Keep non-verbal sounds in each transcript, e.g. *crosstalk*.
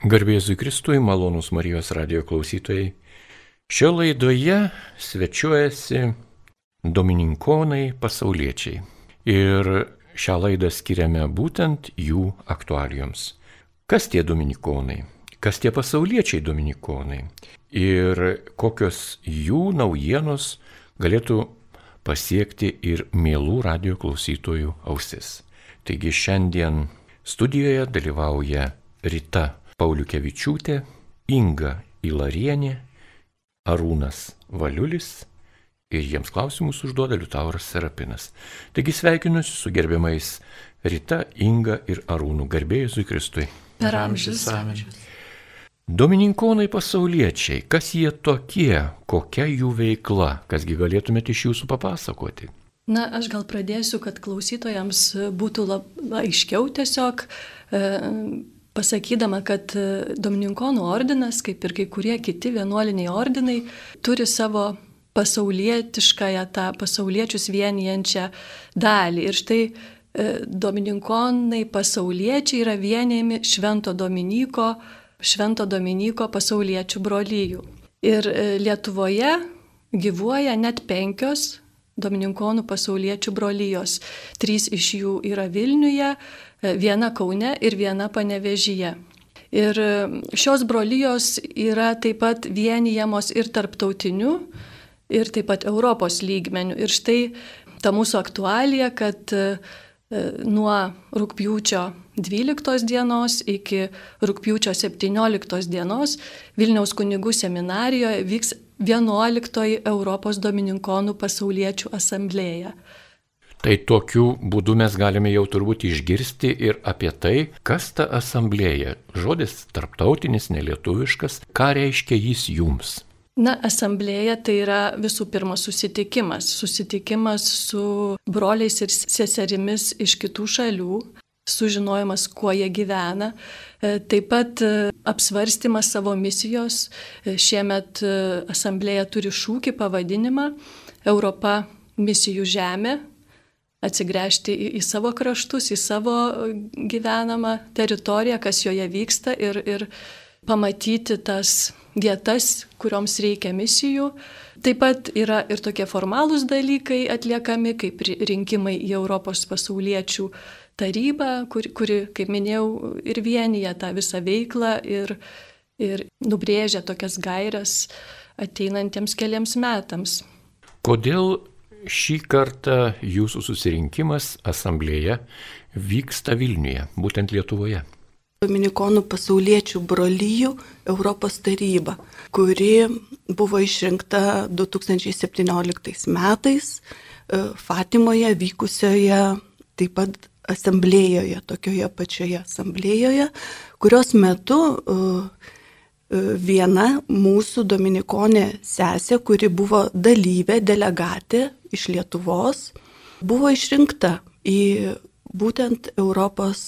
Garbėzui Kristui, malonus Marijos radio klausytojai. Šio laidoje svečiuojasi Domininkonai pasauliečiai. Ir šią laidą skiriame būtent jų aktualijoms. Kas tie Dominikonai? Kas tie pasauliečiai Dominikonai? Ir kokios jų naujienos galėtų pasiekti ir mielų radio klausytojų ausis. Taigi šiandien studijoje dalyvauja Rita Pauliukevičiūtė, Inga Ilarienė, Arūnas Valiulis ir jiems klausimus užduoda Liutauras Serapinas. Taigi sveikinuosi su gerbiamais Rita, Inga ir Arūnu garbėjusui Kristui. Per amžius. amžius. Domininkonai pasauliečiai, kas jie tokie, kokia jų veikla, kasgi galėtumėte iš jūsų papasakoti? Na, aš gal pradėsiu, kad klausytojams būtų labai aiškiau tiesiog. E, pasakydama, kad e, Domininkonų ordinas, kaip ir kai kurie kiti vienuoliniai ordinai, turi savo pasaulietiškąją, tą pasauliečius vienijančią dalį. Ir štai e, Domininkonai pasauliečiai yra vienėjami Švento Dominiko, Švento Dominiko pasauliečių brolyjų. Ir e, Lietuvoje gyvuoja net penkios Domininkonų pasauliečių brolyjos. Trys iš jų yra Vilniuje, viena Kaune ir viena Panevežyje. Ir e, šios brolyjos yra taip pat vienijamos ir tarptautiniu, ir taip pat Europos lygmenių. Ir štai ta mūsų aktualija, kad e, nuo rūpjūčio 12 dienos iki rūpjūčio 17 dienos Vilniaus kunigų seminarijoje vyks 11 Europos Domininkonų pasauliečių asamblėja. Tai tokiu būdu mes galime jau turbūt išgirsti ir apie tai, kas ta asamblėja. Žodis tarptautinis, nelietuviškas, ką reiškia jis jums? Na, asamblėja tai yra visų pirma susitikimas. Susitikimas su broliais ir seserimis iš kitų šalių, sužinojimas, kuo jie gyvena. E, taip pat e, apsvarstymas savo misijos. E, šiemet asamblėja turi šūkį pavadinimą Europa misijų žemė, atsigręžti į, į savo kraštus, į savo gyvenamą teritoriją, kas joje vyksta ir, ir pamatyti tas vietas, kurioms reikia misijų. Taip pat yra ir tokie formalūs dalykai atliekami, kaip rinkimai į Europos pasauliečių tarybą, kuri, kuri kaip minėjau, ir vienyje tą visą veiklą ir, ir nubrėžia tokias gairias ateinantiems keliams metams. Kodėl šį kartą jūsų susirinkimas asamblėje vyksta Vilniuje, būtent Lietuvoje. Dominikonų pasauliečių brolyjų Europos taryba, kuri buvo išrinkta 2017 metais e, Fatimoje vykusioje taip pat asamblėjoje, tokioje pačioje asamblėjoje, kurios metu uh, viena mūsų dominikonė sesė, kuri buvo dalyvė, delegatė iš Lietuvos, buvo išrinkta į būtent Europos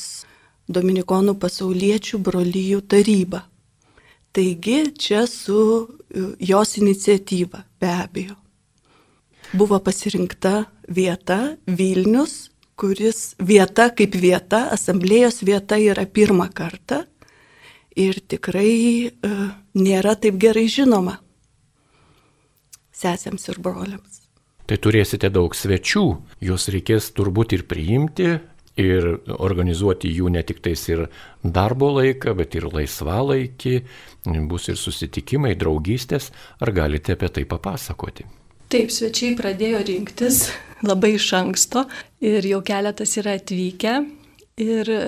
dominikonų pasauliečių brolyjų tarybą. Taigi čia su e, jos iniciatyva be abejo. Buvo pasirinkta vieta Vilnius, kuris vieta kaip vieta, asamblėjos vieta yra pirmą kartą ir tikrai uh, nėra taip gerai žinoma sesėms ir broliams. Tai turėsite daug svečių, juos reikės turbūt ir priimti, ir organizuoti jų ne tik tais ir darbo laiką, bet ir laisvalaikį, bus ir susitikimai, draugystės. Ar galite apie tai papasakoti? Taip, svečiai pradėjo rinktis *laughs* labai iš anksto ir jau keletas yra atvykę. Ir e,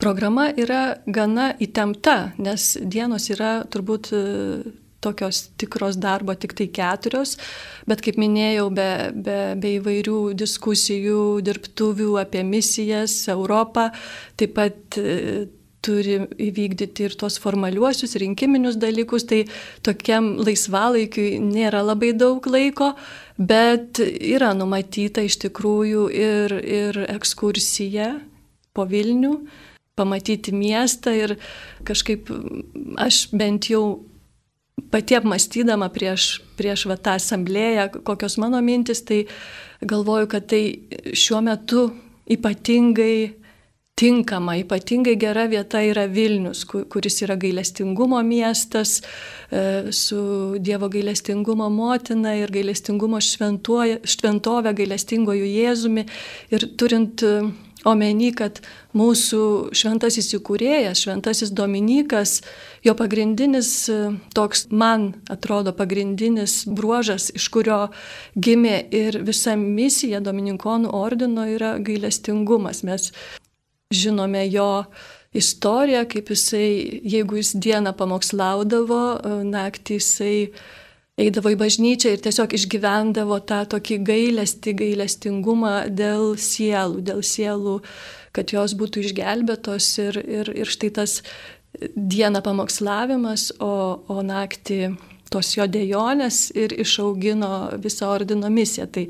Programa yra gana įtempta, nes dienos yra turbūt e, tokios tikros darbo tik tai keturios, bet kaip minėjau, be, be, be įvairių diskusijų, dirbtuvių apie misijas, Europą, taip pat e, turi įvykdyti ir tuos formaliuosius rinkiminius dalykus, tai tokiam laisvalaikiui nėra labai daug laiko, bet yra numatyta iš tikrųjų ir, ir ekskursija po Vilnių pamatyti miestą ir kažkaip aš bent jau pati apmastydama prieš, prieš va, tą asamblėją, kokios mano mintis, tai galvoju, kad tai šiuo metu ypatingai tinkama, ypatingai gera vieta yra Vilnius, kuris yra gailestingumo miestas e, su Dievo gailestingumo motina ir gailestingumo šventovė, gailestingoju Jėzumi. Ir turint omeny, kad mūsų šventasis įkūrėjas, šventasis Dominikas, jo pagrindinis e, toks, man atrodo, pagrindinis bruožas, iš kurio gimė ir visa misija Dominikonų ordino yra gailestingumas. Mes žinome jo istoriją, kaip jisai, jeigu jis dieną pamokslaudavo, naktį jisai eidavo į bažnyčią ir tiesiog išgyvendavo tą tokį gailestį, gailestingumą dėl sielų, dėl sielų, kad jos būtų išgelbėtos ir, ir, ir štai tas dieną pamokslavimas, o, o naktį tos jo dėjonės ir išaugino visą ordino misiją. Tai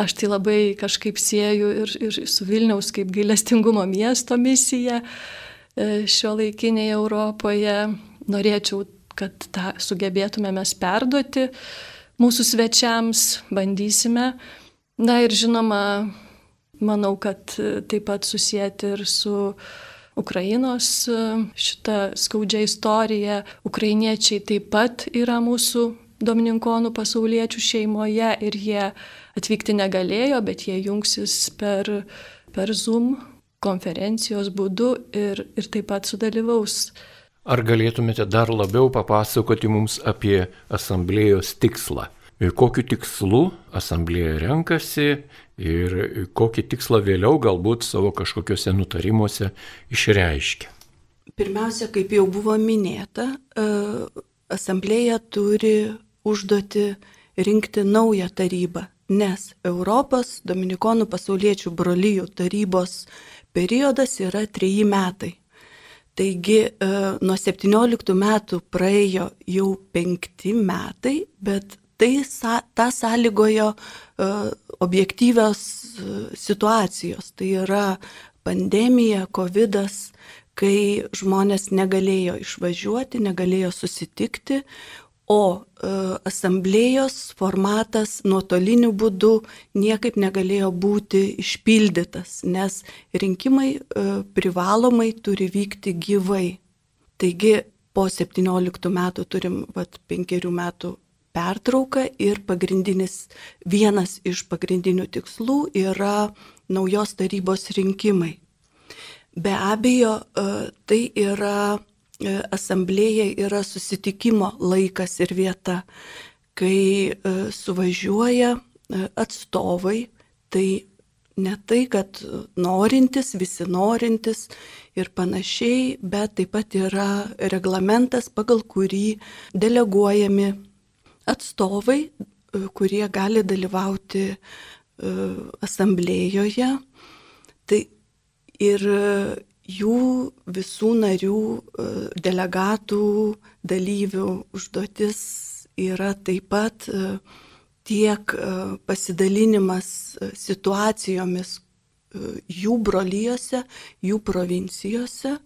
Aš tai labai kažkaip sieju ir, ir su Vilniaus kaip gailestingumo miesto misija e, šio laikinėje Europoje. Norėčiau, kad tą sugebėtume mes perduoti mūsų svečiams, bandysime. Na ir žinoma, manau, kad taip pat susijęti ir su Ukrainos e, šitą skaudžią istoriją. Ukrainiečiai taip pat yra mūsų domininkonų pasauliečių šeimoje ir jie atvykti negalėjo, bet jie jungsis per, per Zoom konferencijos būdu ir, ir taip pat sudalyvaus. Ar galėtumėte dar labiau papasakoti mums apie asamblėjos tikslą? Kokiu tikslu asamblėja renkasi ir kokį tikslą vėliau galbūt savo kažkokiuose nutarimuose išreiškia? Pirmiausia, kaip jau buvo minėta, e, asamblėja turi užduoti rinkti naują tarybą nes Europos Dominikonų pasauliečių brolyjų tarybos periodas yra treji metai. Taigi e, nuo 17 metų praėjo jau penkti metai, bet tai tą sąlygojo e, objektyvios e, situacijos. Tai yra pandemija, COVID, kai žmonės negalėjo išvažiuoti, negalėjo susitikti, o e, asamblėjos formatas nuotoliniu būdu niekaip negalėjo būti išpildytas, nes rinkimai e, privalomai turi vykti gyvai. Taigi po 17 metų turim vat, penkerių metų pertrauką ir pagrindinis, vienas iš pagrindinių tikslų yra naujos tarybos rinkimai. Be abejo, e, tai yra asamblėja yra susitikimo laikas ir vieta, kai e, suvažiuoja e, atstovai, tai ne tai, kad norintis, visi norintis ir panašiai, bet taip pat yra reglamentas, pagal kurį deleguojami atstovai, kurie gali dalyvauti asamblėjoje. Tai ir jų visų narių, e, delegatų, dalyvių užduotis yra taip pat e, tiek e, pasidalinimas situacijomis jų brolyjose, jų provincijose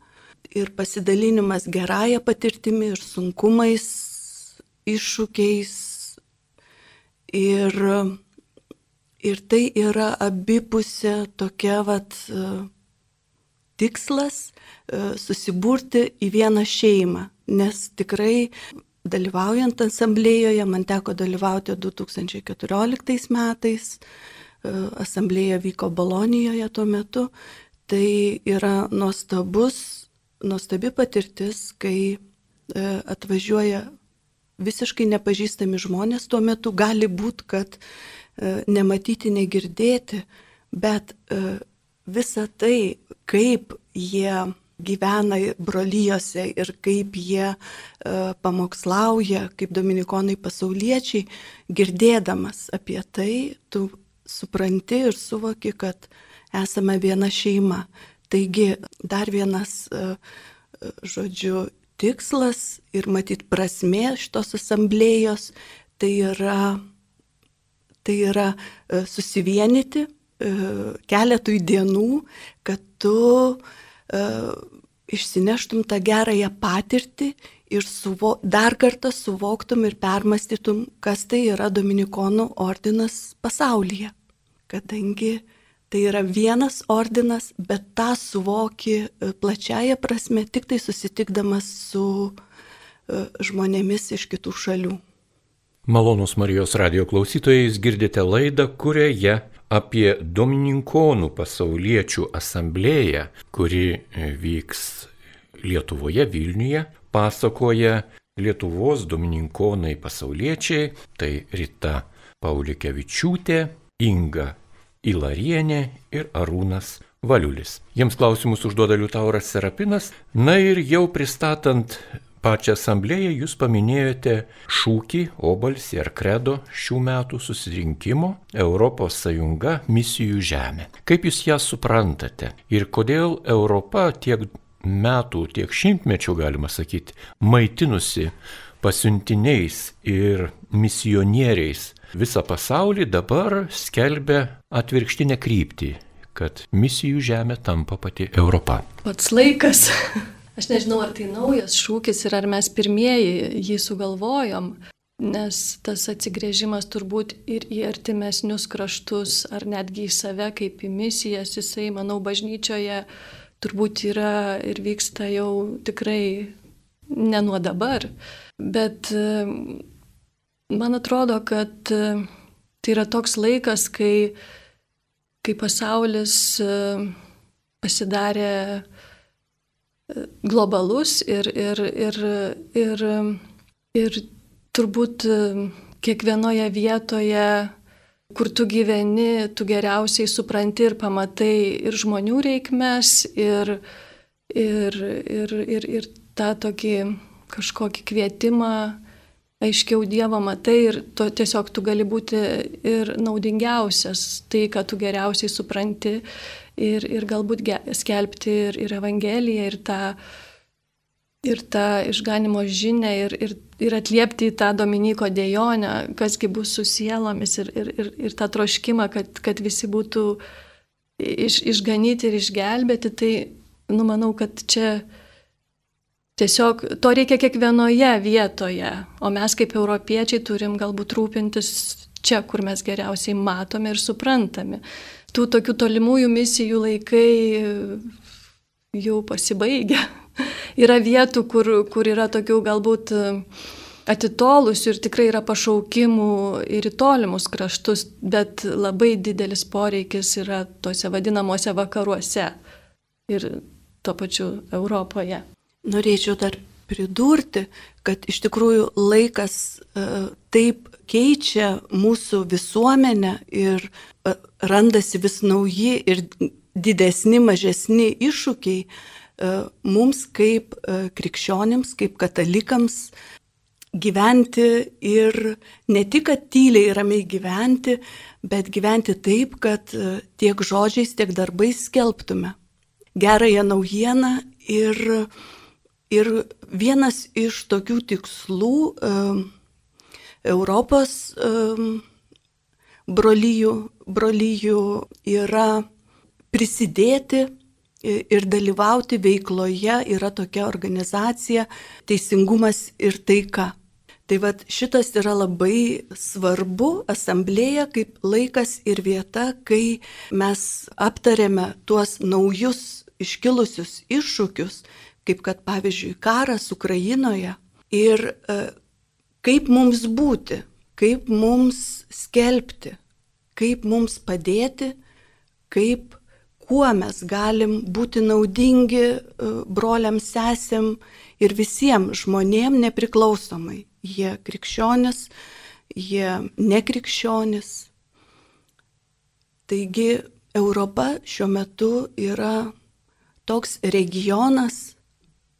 ir pasidalinimas gerąją patirtimi ir sunkumais, iššūkiais. Ir, ir tai yra abipusė tokia vat, tikslas e, susiburti į vieną šeimą, nes tikrai dalyvaujant asamblėjoje, man teko dalyvauti 2014 metais, e, asamblėja vyko Bolonijoje tuo metu, tai yra nuostabus, nuostabi patirtis, kai e, atvažiuoja visiškai nepažįstami žmonės, tuo metu. Gali būti, kad nematyti, negirdėti, bet visa tai kaip jie gyvena brolyjose ir kaip jie uh, pamokslauja, kaip dominikonai pasauliečiai, girdėdamas apie tai, tu supranti ir suvoki, kad esame viena šeima. Taigi dar vienas, uh, žodžiu, tikslas ir matyt prasmė šitos asamblėjos, tai yra, tai yra uh, susivienyti, E, keletui dienų, kad tu uh, išsineštum tą gerąją patirtį ir suvo, dar kartą suvoktum ir permastytum, kas tai yra Dominikonų ordinas pasaulyje. Kadangi Tai yra vienas ordinas, bet tą suvoki e, plačiaja prasme tik tai susitikdamas su e, žmonėmis iš kitų šalių. Malonus Marijos radio klausytojais girdite laidą, kurioje apie Domininkonų pasauliečių asamblėją, kuri e, vyks Lietuvoje, Vilniuje, pasakoja Lietuvos Domininkonai pasauliečiai, tai Rita Paulikevičiūtė, Inga Ilarienė ir Arūnas Valiulis. Jiems klausimus užduoda Liutauras Serapinas. Na ir jau pristatant pačią asamblėją, jūs paminėjote šūkį, obalsį ar kredo šių metų susirinkimo Europos Sąjunga misijų žemė. Kaip jūs ją suprantate ir kodėl Europa tiek metų, tiek šimtmečių, galima sakyti, maitinusi pasiuntiniais ir misionieriais visą pasaulį dabar skelbia atvirkštinę kryptį kad misijų žemė tampa pati Europa. Pats laikas. *laughs* Aš nežinau, ar tai naujas šūkis ir ar mes pirmieji jį sugalvojom, nes tas atsigrėžimas turbūt ir į artimesnius kraštus, ar netgi į save kaip į misijas, jisai, manau, bažnyčioje turbūt yra ir vyksta jau tikrai ne nuo dabar. Bet Man atrodo, kad e, tai yra toks laikas, kai, kai pasaulis e, pasidarė e, globalus ir, ir, ir, ir, ir turbūt kiekvienoje vietoje, kur tu gyveni, tu geriausiai supranti ir pamatai ir žmonių reikmes, ir, ir, ir, ir, ir tą tokį kažkokį kvietimą aiškiau Dievą matai ir to, tiesiog tu gali būti ir naudingiausias, tai, ką tu geriausiai supranti ir, ir galbūt ge, skelbti ir, ir Evangeliją, ir tą, ir tą išganimo žinę, ir, ir, ir atliepti tą Dominiko dėjonę, kasgi bus su sielomis ir, ir, ir, ir tą troškimą, kad, kad visi būtų iš, išganyti ir išgelbėti, tai numanau, kad čia Tiesiog to reikia kiekvienoje vietoje, o mes kaip europiečiai turim galbūt rūpintis čia, kur mes geriausiai matome ir suprantame. Tų tokių tolimųjų misijų laikai jau pasibaigia. *laughs* yra vietų, kur, kur yra tokių galbūt atitolusių ir tikrai yra pašaukimų ir į tolimus kraštus, bet labai didelis poreikis yra tose vadinamuose vakaruose ir tuo pačiu Europoje norėčiau dar pridurti, kad iš tikrųjų laikas uh, taip keičia mūsų visuomenę ir uh, randasi vis nauji ir didesni, mažesni iššūkiai uh, mums kaip krikščionims, kaip katalikams gyventi ir ne tik, kad tyliai ramiai gyventi, bet gyventi taip, kad tiek žodžiais, tiek darbais skelbtume gerąją naujieną ir Ir vienas iš tokių tikslų Europos um, brolyjų, brolyjų yra prisidėti ir dalyvauti veikloje, yra tokia organizacija Teisingumas ir taika. Tai vad šitas yra labai svarbu asamblėje kaip laikas ir vieta, kai mes aptarėme tuos naujus iškilusius iššūkius kaip kad pavyzdžiui karas Ukrainoje ir e, kaip mums būti, kaip mums skelbti, kaip mums padėti, kaip kuo mes galim būti naudingi e, broliam, sesėm ir visiems žmonėm nepriklausomai. Jie krikščionis, jie nekrikščionis. Taigi Europa šiuo metu yra toks regionas,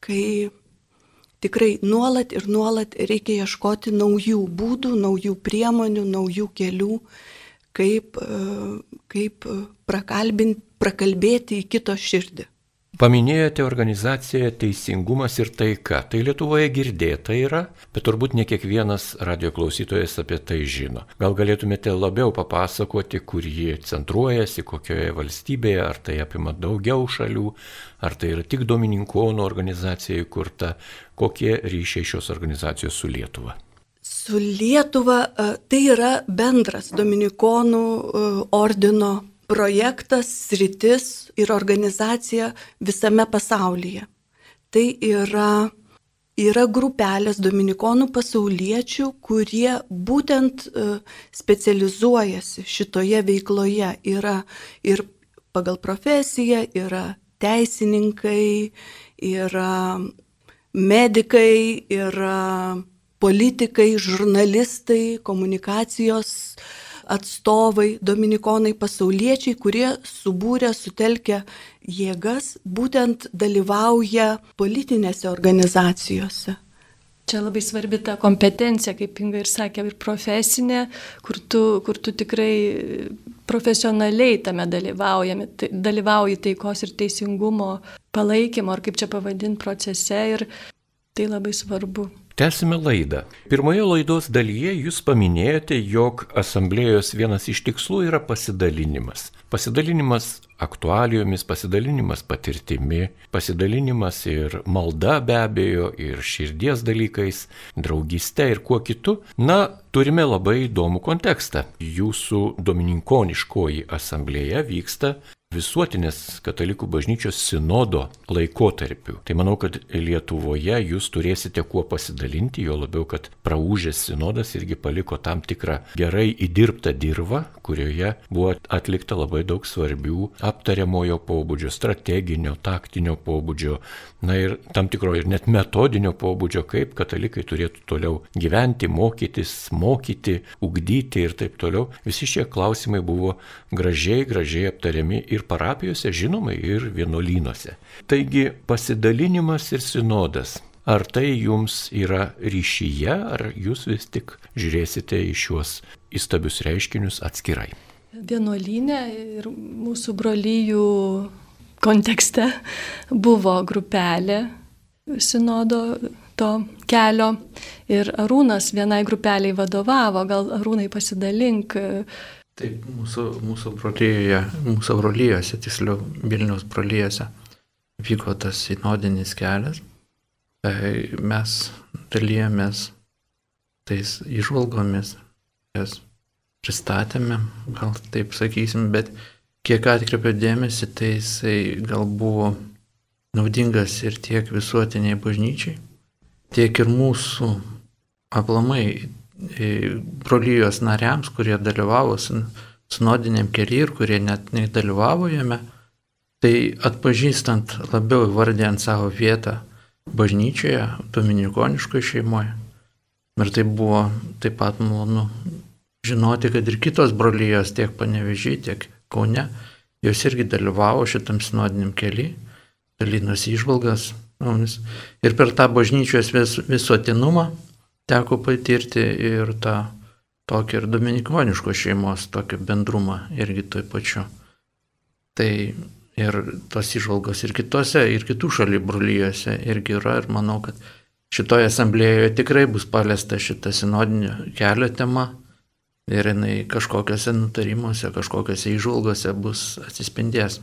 kai tikrai nuolat ir nuolat reikia ieškoti naujų būdų, naujų priemonių, naujų kelių, kaip, e, kaip prakalbėti į kito širdį. Paminėjote organizaciją Teisingumas ir taika. Tai Lietuvoje girdėta yra, bet turbūt ne kiekvienas radio klausytojas apie tai žino. Gal galėtumėte labiau papasakoti, kur ji centruojasi, kokioje valstybėje, ar tai apima daugiau šalių, ar tai yra tik Domininkonų organizacija įkurta, kokie ryšiai šios organizacijos su Lietuva. Su Lietuva e, tai yra bendras Dominikonų e, ordino projektas, sritis ir organizacija visame pasaulyje. Tai yra yra grupelės dominikonų pasauliečių, kurie būtent e, specializuojasi šitoje veikloje. Yra ir pagal profesiją, yra teisininkai, yra medikai, yra politikai, žurnalistai, komunikacijos atstovai, dominikonai pasauliečiai, kurie subūrė, sutelkę jėgas, būtent dalyvauja politinėse organizacijose. Čia labai svarbi ta kompetencija, kaip Inga ir sakė, ir profesinė, kur tu, kur tu tikrai profesionaliai tame tai, dalyvauji taikos ir teisingumo palaikymo, ar kaip čia pavadinti procese ir tai labai svarbu. Tęsime laidą. Pirmoje laidos dalyje jūs paminėjote, jog asamblėjos vienas iš tikslų yra pasidalinimas. Pasidalinimas aktualijomis, pasidalinimas patirtimi, pasidalinimas ir malda be abejo, ir širdies dalykais, draugystė ir kuo kitu. Na, turime labai įdomų kontekstą. Jūsų domininkoniškoji asamblėja vyksta visuotinės katalikų bažnyčios sinodo laikotarpiu. Tai manau, kad Lietuvoje jūs turėsite kuo pasidalinti, jo labiau, kad praūžęs sinodas irgi paliko tam tikrą gerai įdirbtą dirbą, kurioje buvo atlikta labai daug svarbių aptariamojo pobūdžio, strateginio, taktinio pobūdžio, na ir tam tikro ir net metodinio pobūdžio, kaip katalikai turėtų toliau gyventi, mokytis, mokyti, ugdyti ir taip toliau. Visi šie klausimai buvo gražiai, gražiai aptariami ir parapijose, žinoma, ir vienuolynuose. Taigi pasidalinimas ir sinodas. Ar tai jums yra ryšyje, ar jūs vis tik žiūrėsite į šiuos įstabius reiškinius atskirai? Vienuolynė ir mūsų brolyjų kontekste buvo grupelė sinodo to kelio ir Arūnas vienai grupeliai vadovavo, gal Arūnai pasidalink, Taip, mūsų, mūsų brolyjoje, mūsų brolyjose, tiksliau Vilnius brolyjose vyko tas sinodinis kelias. Tai mes dalyjomės tais išvalgomis, jas pristatėme, gal taip sakysim, bet kiek atkreipė dėmesį, tai jisai gal buvo naudingas ir tiek visuotiniai bažnyčiai, tiek ir mūsų aplamai brolyjos nariams, kurie dalyvavo sinodiniam keliui ir kurie net nedalyvavo jame, tai atpažįstant labiau įvardėjant savo vietą bažnyčioje, dominikoniškoje šeimoje. Ir tai buvo taip pat malonu žinoti, kad ir kitos brolyjos tiek panevežiai, tiek Kaune, jos irgi dalyvavo šitam sinodiniam keliui, dalinosi išvalgas. Ir per tą bažnyčios vis, visuotinumą teko patirti ir tą tokį ir dominikoniškos šeimos tokį bendrumą irgi toj pačiu. Tai ir tos išvalgos ir kitose, ir kitų šalių brolyjose irgi yra ir manau, kad šitoje asamblėjoje tikrai bus paliesta šita sinodinio kelio tema ir jinai kažkokiuose nutarimuose, kažkokiuose išvalgose bus atsispindės.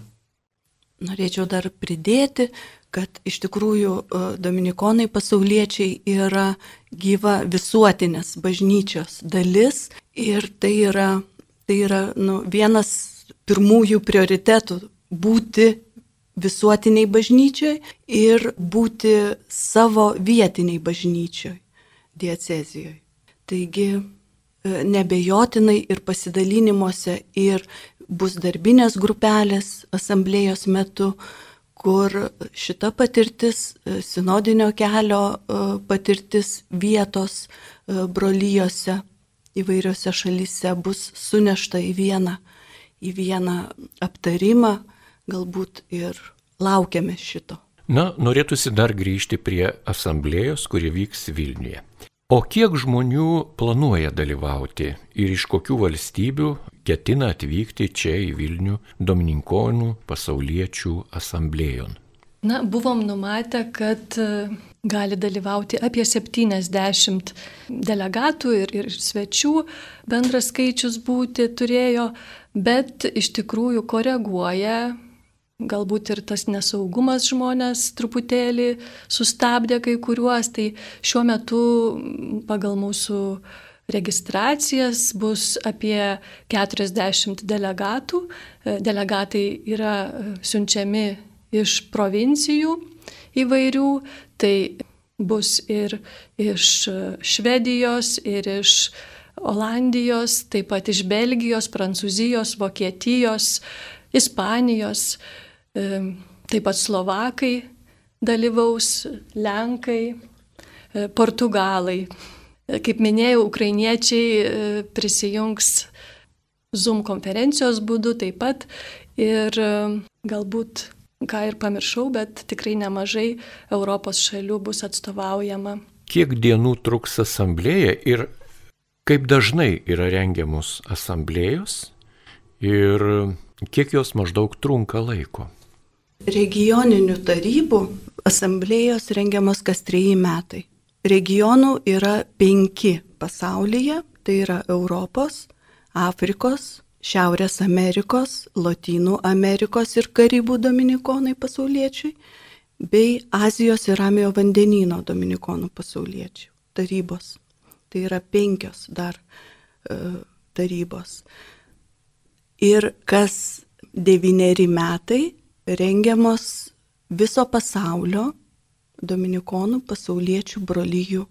Norėčiau dar pridėti, kad iš tikrųjų e, dominikonai pasauliečiai yra gyva visuotinės bažnyčios dalis ir tai yra, tai yra nu, vienas pirmųjų prioritetų būti visuotiniai bažnyčiai ir būti savo vietiniai bažnyčiai diecezijoje. Taigi e, nebejotinai ir pasidalinimuose ir bus darbinės grupelės asamblėjos metu, kur šita patirtis, e, sinodinio kelio e, patirtis vietos e, brolyjose įvairiose šalyse bus sunešta į vieną, į vieną aptarimą, galbūt ir laukiame šito. Na, norėtųsi dar grįžti prie asamblėjos, kuri vyks Vilniuje. O kiek žmonių planuoja dalyvauti ir iš kokių valstybių ketina atvykti čia į Vilnių Domininkonų pasauliečių asamblėjon? Na, buvom numatę, kad e, gali dalyvauti apie 70 delegatų ir, ir svečių, bendras skaičius būti turėjo, bet iš tikrųjų koreguoja Galbūt ir tas nesaugumas žmonės truputėlį sustabdė kai kuriuos, tai šiuo metu pagal mūsų registracijas, bus apie 40 delegatų. Delegatai yra siunčiami iš provincijų įvairių, tai bus ir iš Švedijos, ir iš Olandijos, taip pat iš Belgijos, Prancūzijos, Vokietijos, Ispanijos, taip pat Slovakai dalyvaus, Lenkai, Portugalai. Kaip minėjau, ukrainiečiai prisijungs Zoom konferencijos būdu taip pat ir galbūt, ką ir pamiršau, bet tikrai nemažai Europos šalių bus atstovaujama. Kiek dienų truks asamblėje ir kaip dažnai yra rengiamos asamblėjos ir kiek jos maždaug trunka laiko. Regioninių tarybų asamblėjos rengiamos kas treji metai. Regionų yra penki pasaulyje, tai yra Europos, Afrikos, Šiaurės Amerikos, Lotynų Amerikos ir Karibų dominikonai pasauliečiai, bei Azijos ir Ramiojo vandenino dominikonų pasauliečių tarybos. Tai yra penkios dar e, tarybos. Ir kas devyneri metai rengiamos viso pasaulio dominikonų pasauliečių brolyjų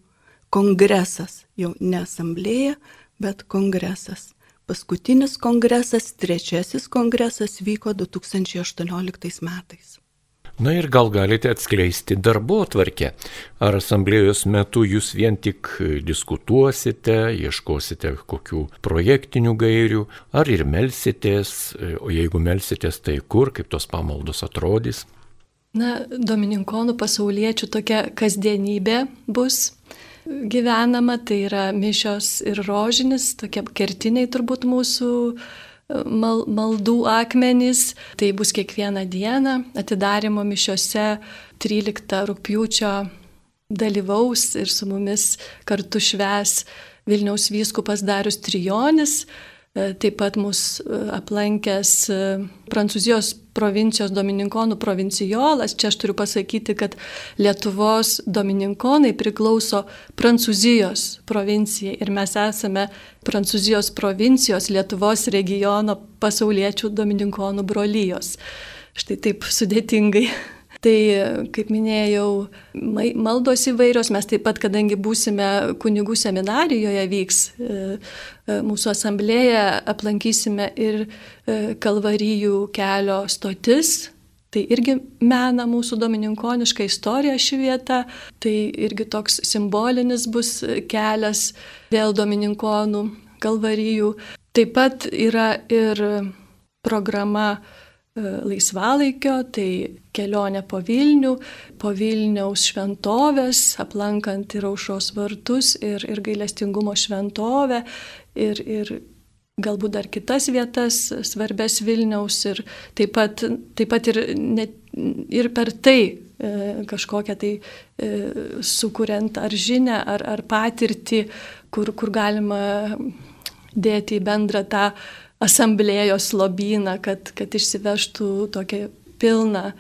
kongresas, jau ne asamblėja, bet kongresas. Paskutinis kongresas, trečiasis kongresas vyko 2018 metais. Na ir gal galite atskleisti darbo atvarkę. Ar asamblėjos metu jūs vien tik diskutuosite, ieškosite kokių projektinių gairių, ar ir melsitės, o jeigu melsitės, tai kur, kaip tos pamaldos atrodys? Na, Domininkonų pasauliečių tokia kasdienybė bus gyvenama, tai yra mišios ir rožinis, tokie kertiniai turbūt mūsų mal, maldų akmenys. Tai bus kiekvieną dieną atidarimo mišiose 13 rūpjūčio dalyvaus ir su mumis kartu šves Vilniaus vyskupas Darius Trijonis, taip pat mus e, aplankęs e, Prancūzijos provincijos domininkonų provincijolas. Čia aš turiu pasakyti, kad Lietuvos domininkonai priklauso Prancūzijos provincijai ir mes esame Prancūzijos provincijos Lietuvos regiono pasauliečių domininkonų brolyjos. Štai taip sudėtingai *laughs* Tai, kaip minėjau, maldos įvairios, mes taip pat, kadangi būsime kunigų seminarijoje vyks e, e, mūsų asamblėje, aplankysime ir e, kalvarijų kelio stotis, Tai irgi mena mūsų domininkonišką istoriją ši vieta, tai irgi toks simbolinis bus kelias vėl domininkonų kalvarijų. Taip pat yra ir programa laisvalaikio, tai kelionė po Vilnių, po Vilniaus šventovės, aplankant ir aušos vartus, ir, ir gailestingumo šventovę, ir, ir galbūt dar kitas vietas svarbės Vilniaus, ir taip pat, taip pat ir, net, ir per tai e, kažkokią tai e, sukuriant ar žinę, ar, ar patirtį, kur, kur galima dėti į bendrą tą asamblėjos lobyną, kad, kad išsivežtų tokią pilną,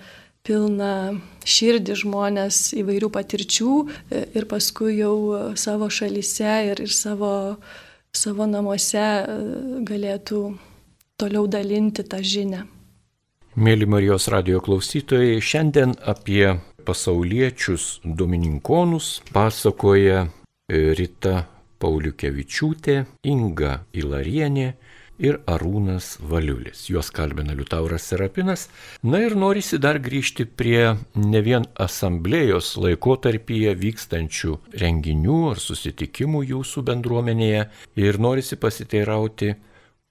pilną širdį žmonės įvairių patirčių e, ir paskui jau savo šalyse ir, ir savo, savo namuose e, galėtų toliau dalinti tą žinę. Mėly Marijos radio klausytojai, šiandien apie pasauliečius domininkonus pasakoja Rita Pauliukevičiūtė, Inga Ilarienė ir Arūnas Valiulis. Juos kalbina Liutauras Serapinas. Na ir norisi dar grįžti prie ne vien asamblėjos laikotarpyje vykstančių renginių ar susitikimų jūsų bendruomenėje ir norisi pasiteirauti,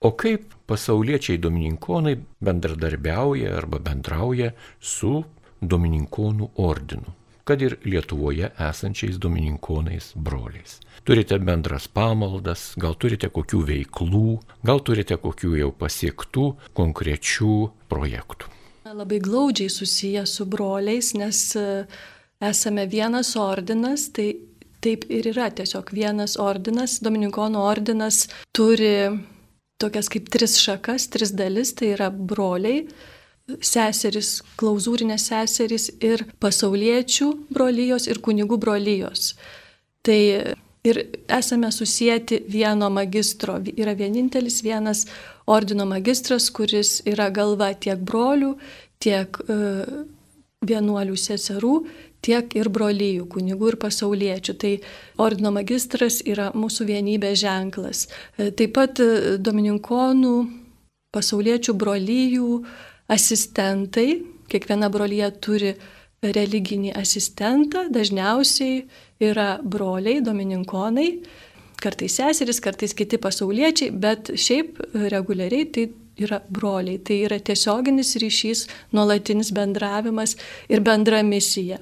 o kaip pasauliečiai domininkonai bendradarbiauja arba bendrauja su domininkonų ordinu kad ir Lietuvoje esančiais domininkonais broliais. Turite bendras pamaldas, gal turite kokių veiklų, gal turite kokių jau pasiektų konkrečių projektų. Labai glaudžiai susiję su broliais, nes e, esame vienas ordinas, tai taip ir yra tiesiog vienas ordinas, Dominikonų ordinas turi tokias kaip tris šakas, tris dalis, tai yra broliai, seseris, klauzūrinės seseris ir pasauliečių brolyjos ir kunigų brolyjos. Tai ir esame susijęti vieno magistro. Yra vienintelis vienas ordino magistras, kuris yra galva tiek brolių, tiek uh, vienuolių seserų, tiek ir brolyjų, kunigų ir pasauliečių. Tai ordino magistras yra mūsų vienybės ženklas. E, taip pat e, domininkonų pasauliečių brolyjų asistentai, kiekviena brolyje turi religinį asistentą, dažniausiai yra broliai, domininkonai, kartais seseris, kartais kiti pasauliečiai, bet šiaip reguliariai tai yra broliai. Tai yra tiesioginis ryšys, nuolatinis bendravimas ir bendra misija.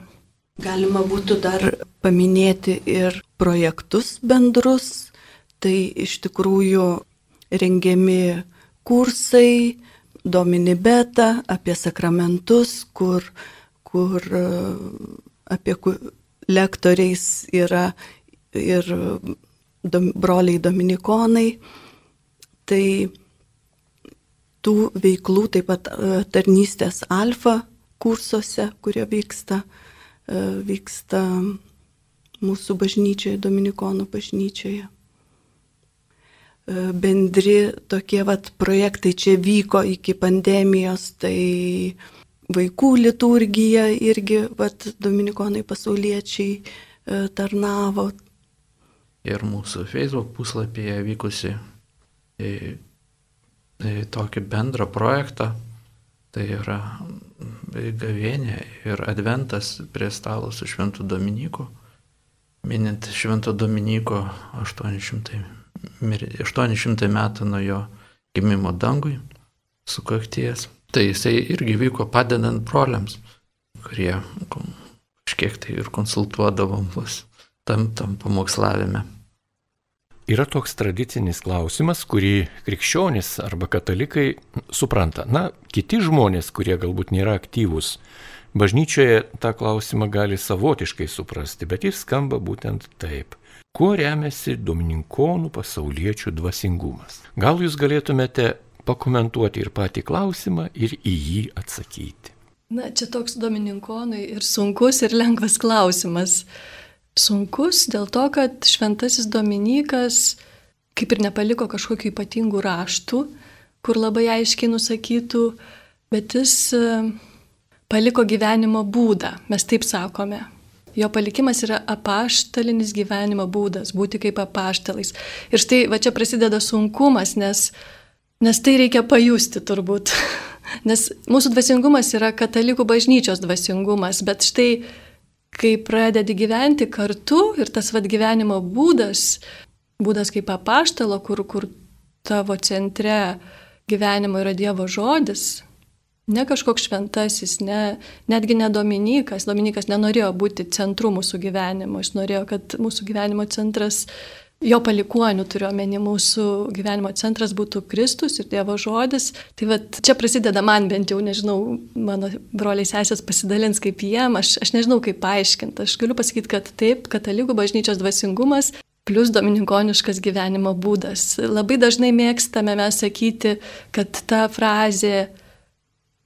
Galima būtų dar paminėti ir projektus bendrus. Tai iš tikrųjų rengiami kursai, domini beta apie sakramentus, kur, kur apie lektoriais yra ir dom, broliai dominikonai. Tai tų veiklų taip pat e, tarnystės alfa kursuose, kurie vyksta, e, vyksta mūsų bažnyčioje, dominikonų bažnyčioje. E, bendri tokie vat projektai čia vyko iki pandemijos, tai vaikų liturgija irgi vat dominikonai pasauliečiai tarnavo, ir mūsų Facebook puslapyje vykusi į, į tokį bendrą projektą. Tai yra gavienė ir adventas prie stalo su Šventu Dominiku, minint Švento Dominiko 800, 800 metų nuo jo gimimo dangui, sukakties. Tai jisai irgi vyko padedant broliams, kurie kažkiek tai ir konsultuodavo mus tam, tam pamokslavime. Yra toks tradicinis klausimas, kurį krikščionys arba katalikai supranta. Na, kiti žmonės, kurie galbūt nėra aktyvūs, bažnyčioje tą klausimą gali savotiškai suprasti, bet jis skamba būtent taip. Kuo remiasi domininkonų pasauliečių dvasingumas? Gal jūs galėtumėte pakomentuoti ir patį klausimą ir į jį atsakyti? Na, čia toks domininkonui ir sunkus, ir lengvas klausimas sunkus dėl to, kad šventasis Dominikas kaip ir nepaliko kažkokių ypatingų raštų, kur labai aiškiai nusakytų, bet jis e, paliko gyvenimo būdą, mes taip sakome. Jo palikimas yra apaštalinis gyvenimo būdas, būti kaip apaštalais. Ir štai va čia prasideda sunkumas, nes, nes tai reikia pajusti turbūt. *laughs* Nes mūsų dvasingumas yra katalikų bažnyčios dvasingumas, bet štai kai pradedi gyventi kartu ir tas vad gyvenimo būdas, būdas kaip apaštalo, kur, kur tavo centre gyvenimo yra Dievo žodis, ne kažkoks šventasis, ne, netgi ne Dominikas. Dominikas nenorėjo būti centru mūsų gyvenimo, jis norėjo, kad mūsų gyvenimo centras jo palikuonių turiuomenį mūsų gyvenimo centras būtų Kristus ir Dievo žodis. Tai vat, čia prasideda man bent jau, nežinau, mano broliai sesės pasidalins kaip jiem, aš, aš nežinau kaip paaiškinti. Aš galiu pasakyti, kad taip, katalikų bažnyčios dvasingumas plus domininkoniškas gyvenimo būdas. Labai dažnai mėgstame mes sakyti, kad ta frazė,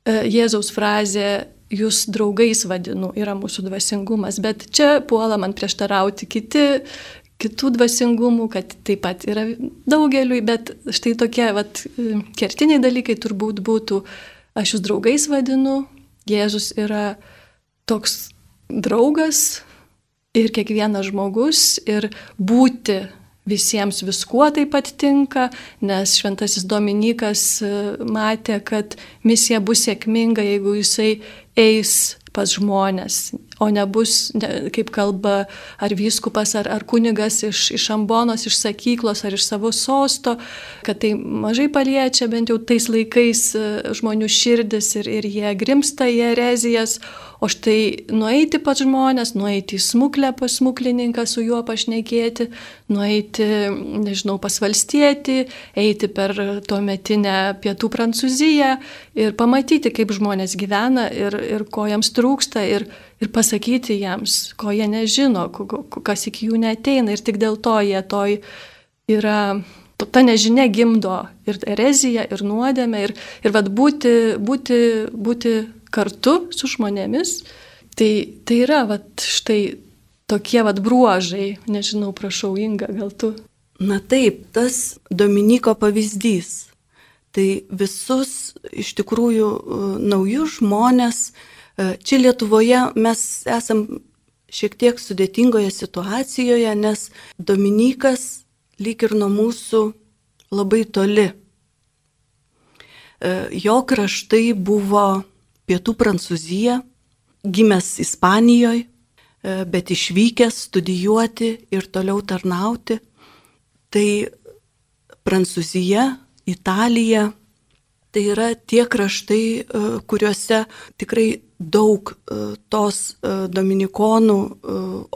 e, Jėzaus frazė, jūs draugais vadinu, yra mūsų dvasingumas, bet čia puola man prieštarauti kiti kitų dvasingumų, kad taip pat yra daugeliui, bet štai tokie vat, kertiniai dalykai turbūt būtų, aš jūs draugais vadinu, Jėzus yra toks draugas ir kiekvienas žmogus ir būti visiems viskuo taip pat tinka, nes šventasis Dominikas e, matė, kad misija bus sėkminga, jeigu jisai eis pas žmonės, o nebus, ne, kaip kalba ar vyskupas, ar, ar kunigas iš, iš ambonos, iš sakyklos, ar iš savo sosto, kad tai mažai paliečia bent jau tais laikais e, žmonių širdis ir, ir jie grimsta į erezijas, O štai nueiti pas žmonės, nueiti į smuklę pas smuklininką, su juo pašnekėti, nueiti, nežinau, pas valstietį, eiti per tuo metinę pietų Prancūziją ir pamatyti, kaip žmonės gyvena ir, ir ko jiems trūksta ir, ir pasakyti jiems, ko jie nežino, kas iki jų neteina ir tik dėl to jie toj yra ta nežinia gimdo ir ereziją, ir nuodėmę, ir, ir vad būti, būti, būti kartu su žmonėmis. Tai, tai yra vat, štai tokie vad bruožai. Nežinau, prašau, Inga, gal tu. Na taip, tas Dominiko pavyzdys. Tai visus iš tikrųjų e, naujus žmonės, e, čia Lietuvoje mes esam šiek tiek sudėtingoje situacijoje, nes Dominikas lyg ir nuo mūsų labai toli. E, jo kraštai buvo pietų Prancūzija, gimęs Ispanijoje, bet išvykęs studijuoti ir toliau tarnauti. Tai Prancūzija, Italija, tai yra tie kraštai, e, kuriuose tikrai daug e, tos Dominikonų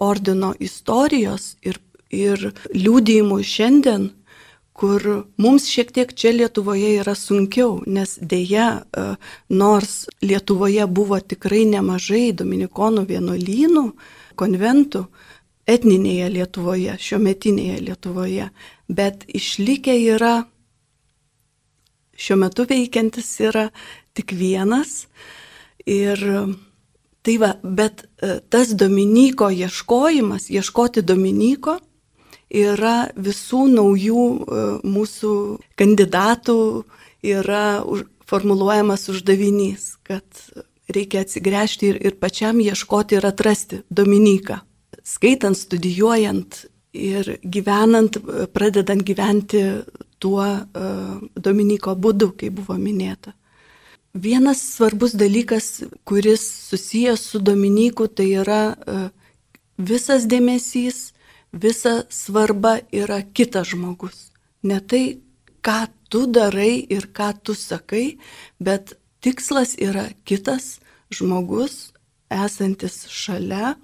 ordino istorijos ir, ir liūdėjimų šiandien kur mums šiek tiek čia Lietuvoje yra sunkiau, nes dėja, e, nors Lietuvoje buvo tikrai nemažai dominikonų vienuolynų, konventų, etninėje Lietuvoje, šiometinėje Lietuvoje, bet išlikę yra, šiuo metu veikiantis yra tik vienas. Ir tai va, bet e, tas Dominiko ieškojimas, ieškoti Dominiko, yra visų naujų e, mūsų kandidatų yra formuluojamas uždavinys, kad reikia atsigręžti ir, ir pačiam ieškoti ir atrasti Dominiką. Skaitant, studijuojant ir gyvenant, pradedant gyventi tuo uh, Dominiko būdu, kaip buvo minėta. Vienas svarbus dalykas, kuris susijęs su Dominiku, tai yra uh, visas dėmesys visa svarba yra kitas žmogus. Ne tai, ką tu darai ir ką tu sakai, bet tikslas yra kitas žmogus, esantis šalia,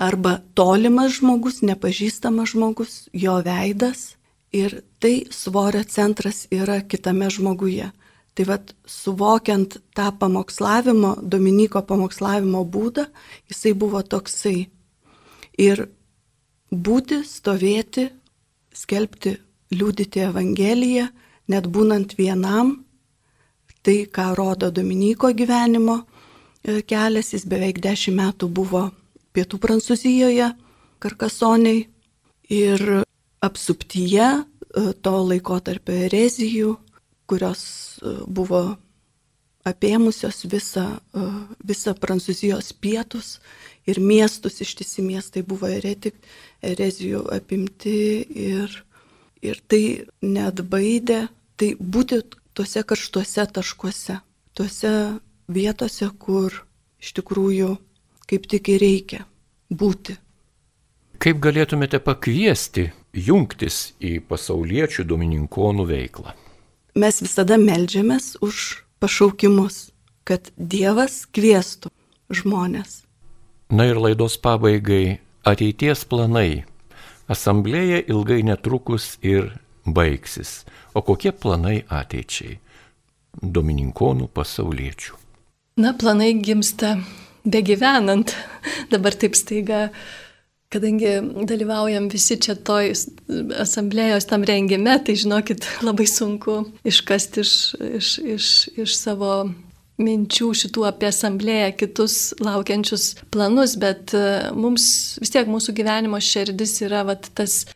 arba tolimas žmogus, nepažįstamas žmogus, jo veidas ir tai svorio centras yra kitame žmoguje. Tai vad, suvokiant tą pamokslavimo, Dominiko pamokslavimo būdą, jisai buvo toksai. Ir būti, stovėti, skelbti, liūdyti Evangeliją, net būnant vienam, tai ką rodo Dominiko gyvenimo e, kelias, jis beveik dešimt metų buvo pietų Prancūzijoje, Karkasoniai ir apsuptyje e, to laiko tarp erezijų, kurios e, buvo apėmusios visą, visą Prancūzijos pietus ir miestus, ištisi miestai buvo eretik, erezijų apimti ir, ir tai net baidė, tai būti tuose karštuose taškuose, tuose vietose, kur iš tikrųjų kaip tik ir reikia būti. Kaip galėtumėte pakviesti jungtis į pasauliečių domininkonų veiklą? Mes visada melžiamės už pašaukimus, kad Dievas kvieštų žmonės. Na ir laidos pabaigai ateities planai. Asamblėja ilgai netrukus ir baigsis. O kokie planai ateičiai? Domininkonų pasauliečių. Na, planai gimsta begyvenant. Dabar taip staiga, kadangi dalyvaujam visi čia toj asamblėjos tam rengime, tai žinokit, *laughs* labai sunku iškasti iš, iš, iš, iš savo minčių šitų apie asamblėją, kitus laukiančius planus, bet e, mums vis tiek mūsų gyvenimo širdis yra vat, tas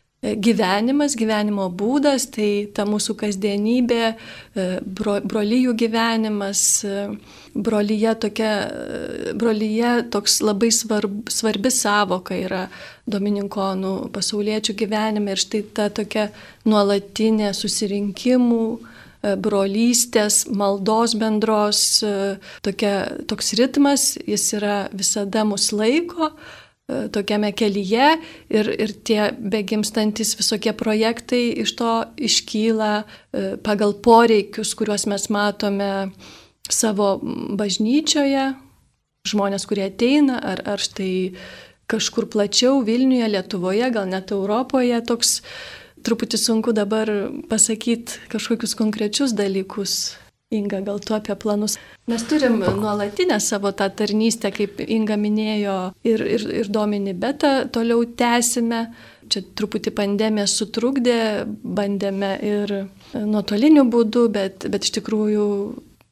gyvenimas, gyvenimo būdas, tai ta mūsų kasdienybė, e, bro, brolyjų gyvenimas, brolyje, tokia, brolyje toks labai svarb, svarbi savoka yra domininkonų pasauliečių gyvenime ir štai ta tokia nuolatinė susirinkimų, E, brolystės, maldos bendros, e, tokia, toks ritmas, jis yra visada mus laiko e, tokiame kelyje ir, ir tie begimstantis visokie projektai iš to iškyla pagal poreikius, kuriuos mes matome savo bažnyčioje, žmonės, kurie ateina, ar, ar štai kažkur plačiau Vilniuje, Lietuvoje, gal net Europoje toks truputį sunku dabar pasakyti kažkokius konkrečius dalykus. Inga, gal tu apie planus. Mes turim nuolatinę savo tą tarnystę, kaip Inga minėjo, ir, ir, ir domini betą toliau tęsime. Čia truputį pandemija sutrukdė, bandėme ir nuotoliniu būdu, bet, bet iš tikrųjų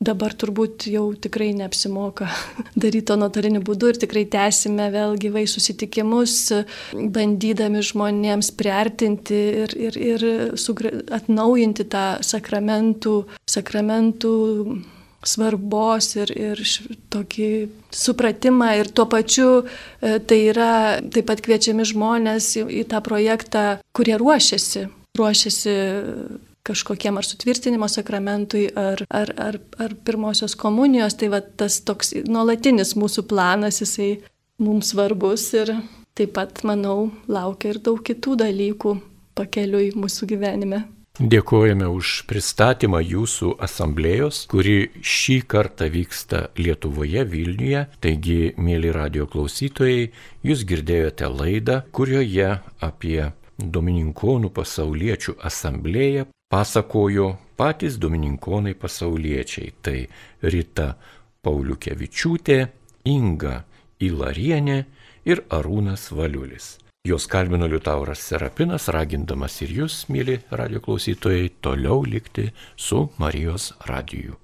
dabar turbūt jau tikrai neapsimoka *laughs* daryti to nuotoliniu būdu ir tikrai tęsime vėl gyvai susitikimus, bandydami žmonėms priartinti ir, ir, ir sugra... atnaujinti tą sakramentų, sakramentų svarbos ir, ir tokį supratimą. Ir tuo pačiu e, tai yra taip pat kviečiami žmonės į, į tą projektą, kurie ruošiasi, ruošiasi kažkokiem ar sutvirtinimo sakramentui, ar, ar, ar, ar pirmosios komunijos, tai va tas toks nuolatinis mūsų planas, jisai mums svarbus ir taip pat, manau, laukia ir daug kitų dalykų pakeliui mūsų gyvenime. Dėkojame už pristatymą jūsų asamblėjos, kuri šį kartą vyksta Lietuvoje, Vilniuje. Taigi, mėly radio klausytojai, jūs girdėjote laidą, kurioje apie Domininkonų pasauliečių asamblėją pasakojo patys domininkonai pasauliečiai. Tai Rita Pauliukevičiūtė, Inga Ilarienė ir Arūnas Valiulis. Jos kalbino Liutauras Serapinas, ragindamas ir jūs, mėly radio klausytojai, toliau likti su Marijos radiju.